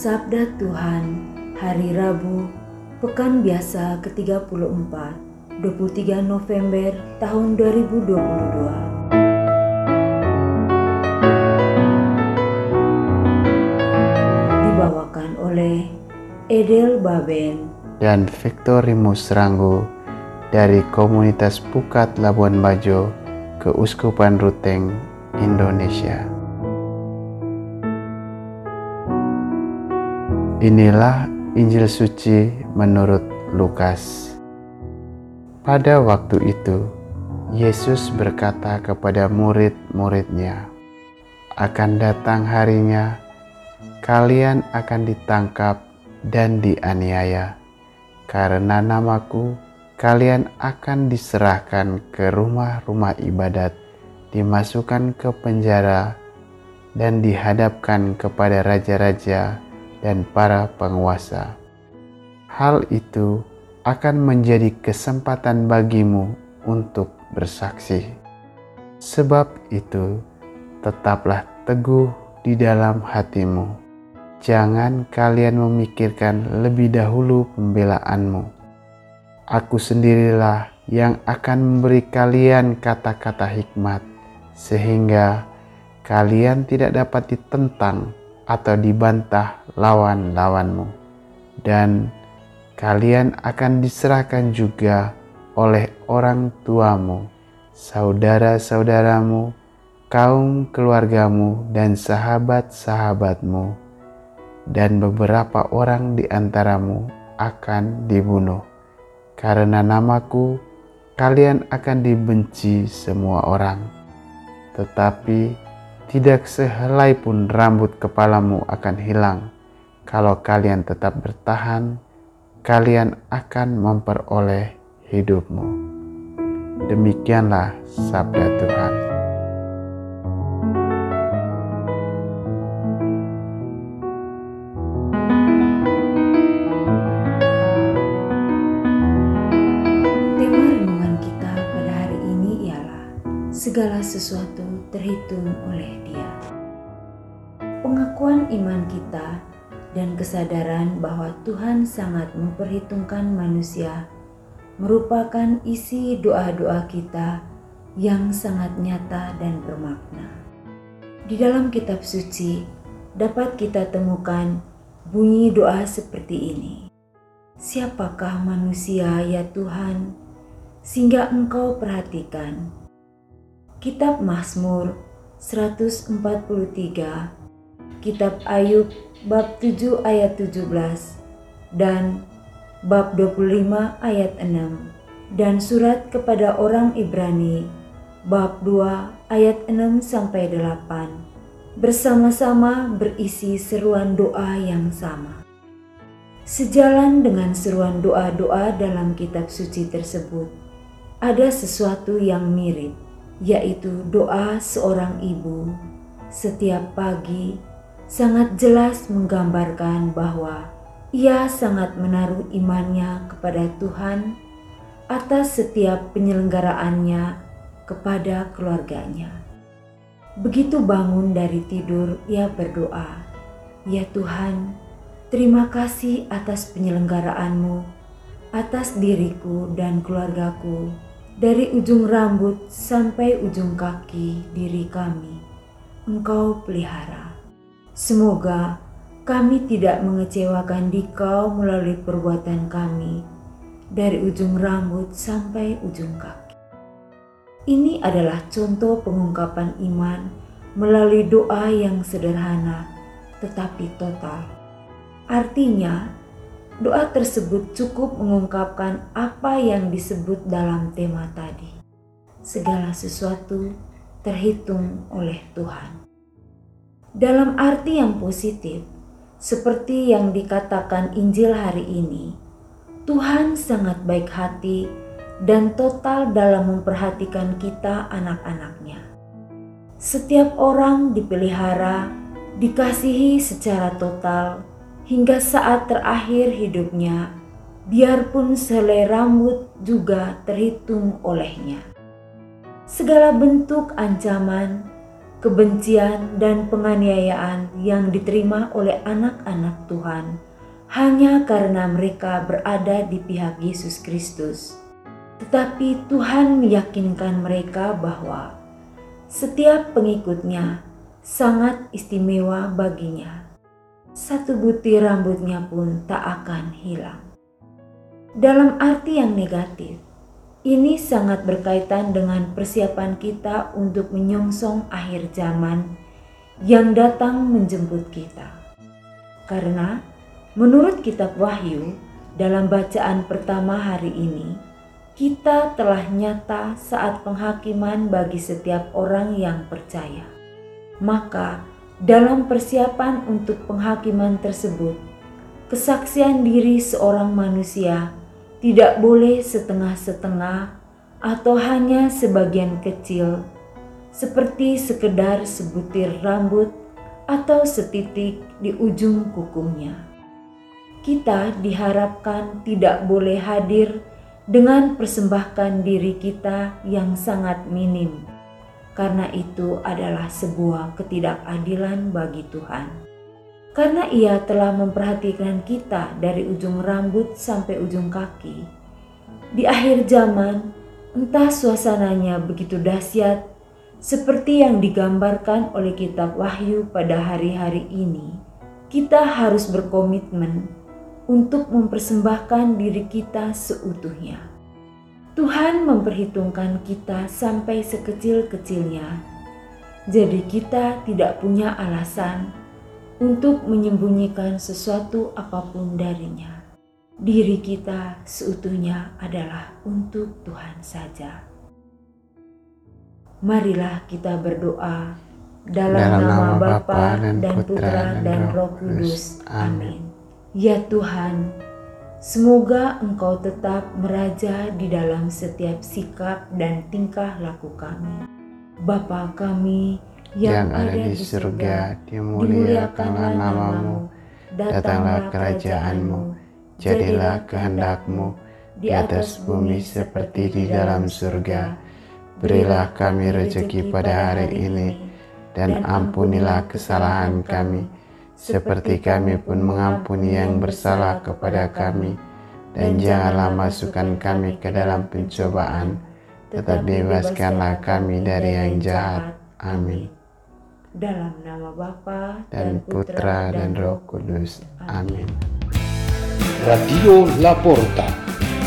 Sabda Tuhan Hari Rabu Pekan Biasa ke-34 23 November tahun 2022 Dibawakan oleh Edel Baben dan Victorimus Ranggo dari komunitas Pukat Labuan Bajo, Keuskupan Ruteng, Indonesia. Inilah Injil suci menurut Lukas. Pada waktu itu, Yesus berkata kepada murid-muridnya, "Akan datang harinya, kalian akan ditangkap dan dianiaya, karena namaku kalian akan diserahkan ke rumah-rumah ibadat, dimasukkan ke penjara, dan dihadapkan kepada raja-raja dan para penguasa. Hal itu akan menjadi kesempatan bagimu untuk bersaksi. Sebab itu, tetaplah teguh di dalam hatimu. Jangan kalian memikirkan lebih dahulu pembelaanmu. Aku sendirilah yang akan memberi kalian kata-kata hikmat, sehingga kalian tidak dapat ditentang atau dibantah lawan-lawanmu, dan kalian akan diserahkan juga oleh orang tuamu, saudara-saudaramu, kaum keluargamu, dan sahabat-sahabatmu, dan beberapa orang di antaramu akan dibunuh. Karena namaku, kalian akan dibenci semua orang, tetapi tidak sehelai pun rambut kepalamu akan hilang. Kalau kalian tetap bertahan, kalian akan memperoleh hidupmu. Demikianlah sabda Tuhan. Segala sesuatu terhitung oleh dia Pengakuan iman kita dan kesadaran bahwa Tuhan sangat memperhitungkan manusia merupakan isi doa-doa kita yang sangat nyata dan bermakna. Di dalam kitab suci dapat kita temukan bunyi doa seperti ini. Siapakah manusia ya Tuhan sehingga Engkau perhatikan? Kitab Mazmur 143 Kitab Ayub bab 7 ayat 17 dan bab 25 ayat 6 dan surat kepada orang Ibrani bab 2 ayat 6 sampai 8 bersama-sama berisi seruan doa yang sama. Sejalan dengan seruan doa-doa dalam kitab suci tersebut, ada sesuatu yang mirip, yaitu doa seorang ibu setiap pagi sangat jelas menggambarkan bahwa ia sangat menaruh imannya kepada Tuhan atas setiap penyelenggaraannya kepada keluarganya. Begitu bangun dari tidur, ia berdoa, "Ya Tuhan, terima kasih atas penyelenggaraanmu, atas diriku dan keluargaku, dari ujung rambut sampai ujung kaki diri kami. Engkau pelihara." Semoga kami tidak mengecewakan dikau melalui perbuatan kami dari ujung rambut sampai ujung kaki. Ini adalah contoh pengungkapan iman melalui doa yang sederhana tetapi total. Artinya, doa tersebut cukup mengungkapkan apa yang disebut dalam tema tadi. Segala sesuatu terhitung oleh Tuhan. Dalam arti yang positif, seperti yang dikatakan Injil hari ini, Tuhan sangat baik hati dan total dalam memperhatikan kita anak-anaknya. Setiap orang dipelihara, dikasihi secara total hingga saat terakhir hidupnya, biarpun selai rambut juga terhitung olehnya. Segala bentuk ancaman, kebencian, dan penganiayaan yang diterima oleh anak-anak Tuhan hanya karena mereka berada di pihak Yesus Kristus. Tetapi Tuhan meyakinkan mereka bahwa setiap pengikutnya sangat istimewa baginya satu butir rambutnya pun tak akan hilang. Dalam arti yang negatif, ini sangat berkaitan dengan persiapan kita untuk menyongsong akhir zaman yang datang menjemput kita. Karena menurut kitab Wahyu dalam bacaan pertama hari ini, kita telah nyata saat penghakiman bagi setiap orang yang percaya. Maka dalam persiapan untuk penghakiman tersebut, kesaksian diri seorang manusia tidak boleh setengah-setengah atau hanya sebagian kecil, seperti sekedar sebutir rambut atau setitik di ujung kukunya. Kita diharapkan tidak boleh hadir dengan persembahkan diri kita yang sangat minim karena itu adalah sebuah ketidakadilan bagi Tuhan. Karena Ia telah memperhatikan kita dari ujung rambut sampai ujung kaki. Di akhir zaman, entah suasananya begitu dahsyat seperti yang digambarkan oleh kitab Wahyu pada hari-hari ini, kita harus berkomitmen untuk mempersembahkan diri kita seutuhnya. Tuhan memperhitungkan kita sampai sekecil-kecilnya, jadi kita tidak punya alasan untuk menyembunyikan sesuatu apa pun darinya. Diri kita seutuhnya adalah untuk Tuhan saja. Marilah kita berdoa dalam, dalam nama Bapa dan Putra dan Roh Kudus. Amin. Ya Tuhan, Semoga Engkau tetap meraja di dalam setiap sikap dan tingkah laku kami. Bapa kami yang, yang ada di surga, dimuliakanlah namamu, datanglah kerajaanmu, jadilah kehendakmu di atas bumi seperti di dalam surga. Berilah kami rezeki pada hari ini, dan ampunilah kesalahan kami, seperti kami pun mengampuni yang bersalah kepada kami. Dan janganlah masukkan kami ke dalam pencobaan, tetap bebaskanlah kami dari yang jahat. Amin. Dalam nama Bapa dan Putra dan Roh Kudus. Amin. Radio Laporta,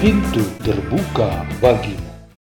pintu terbuka bagimu.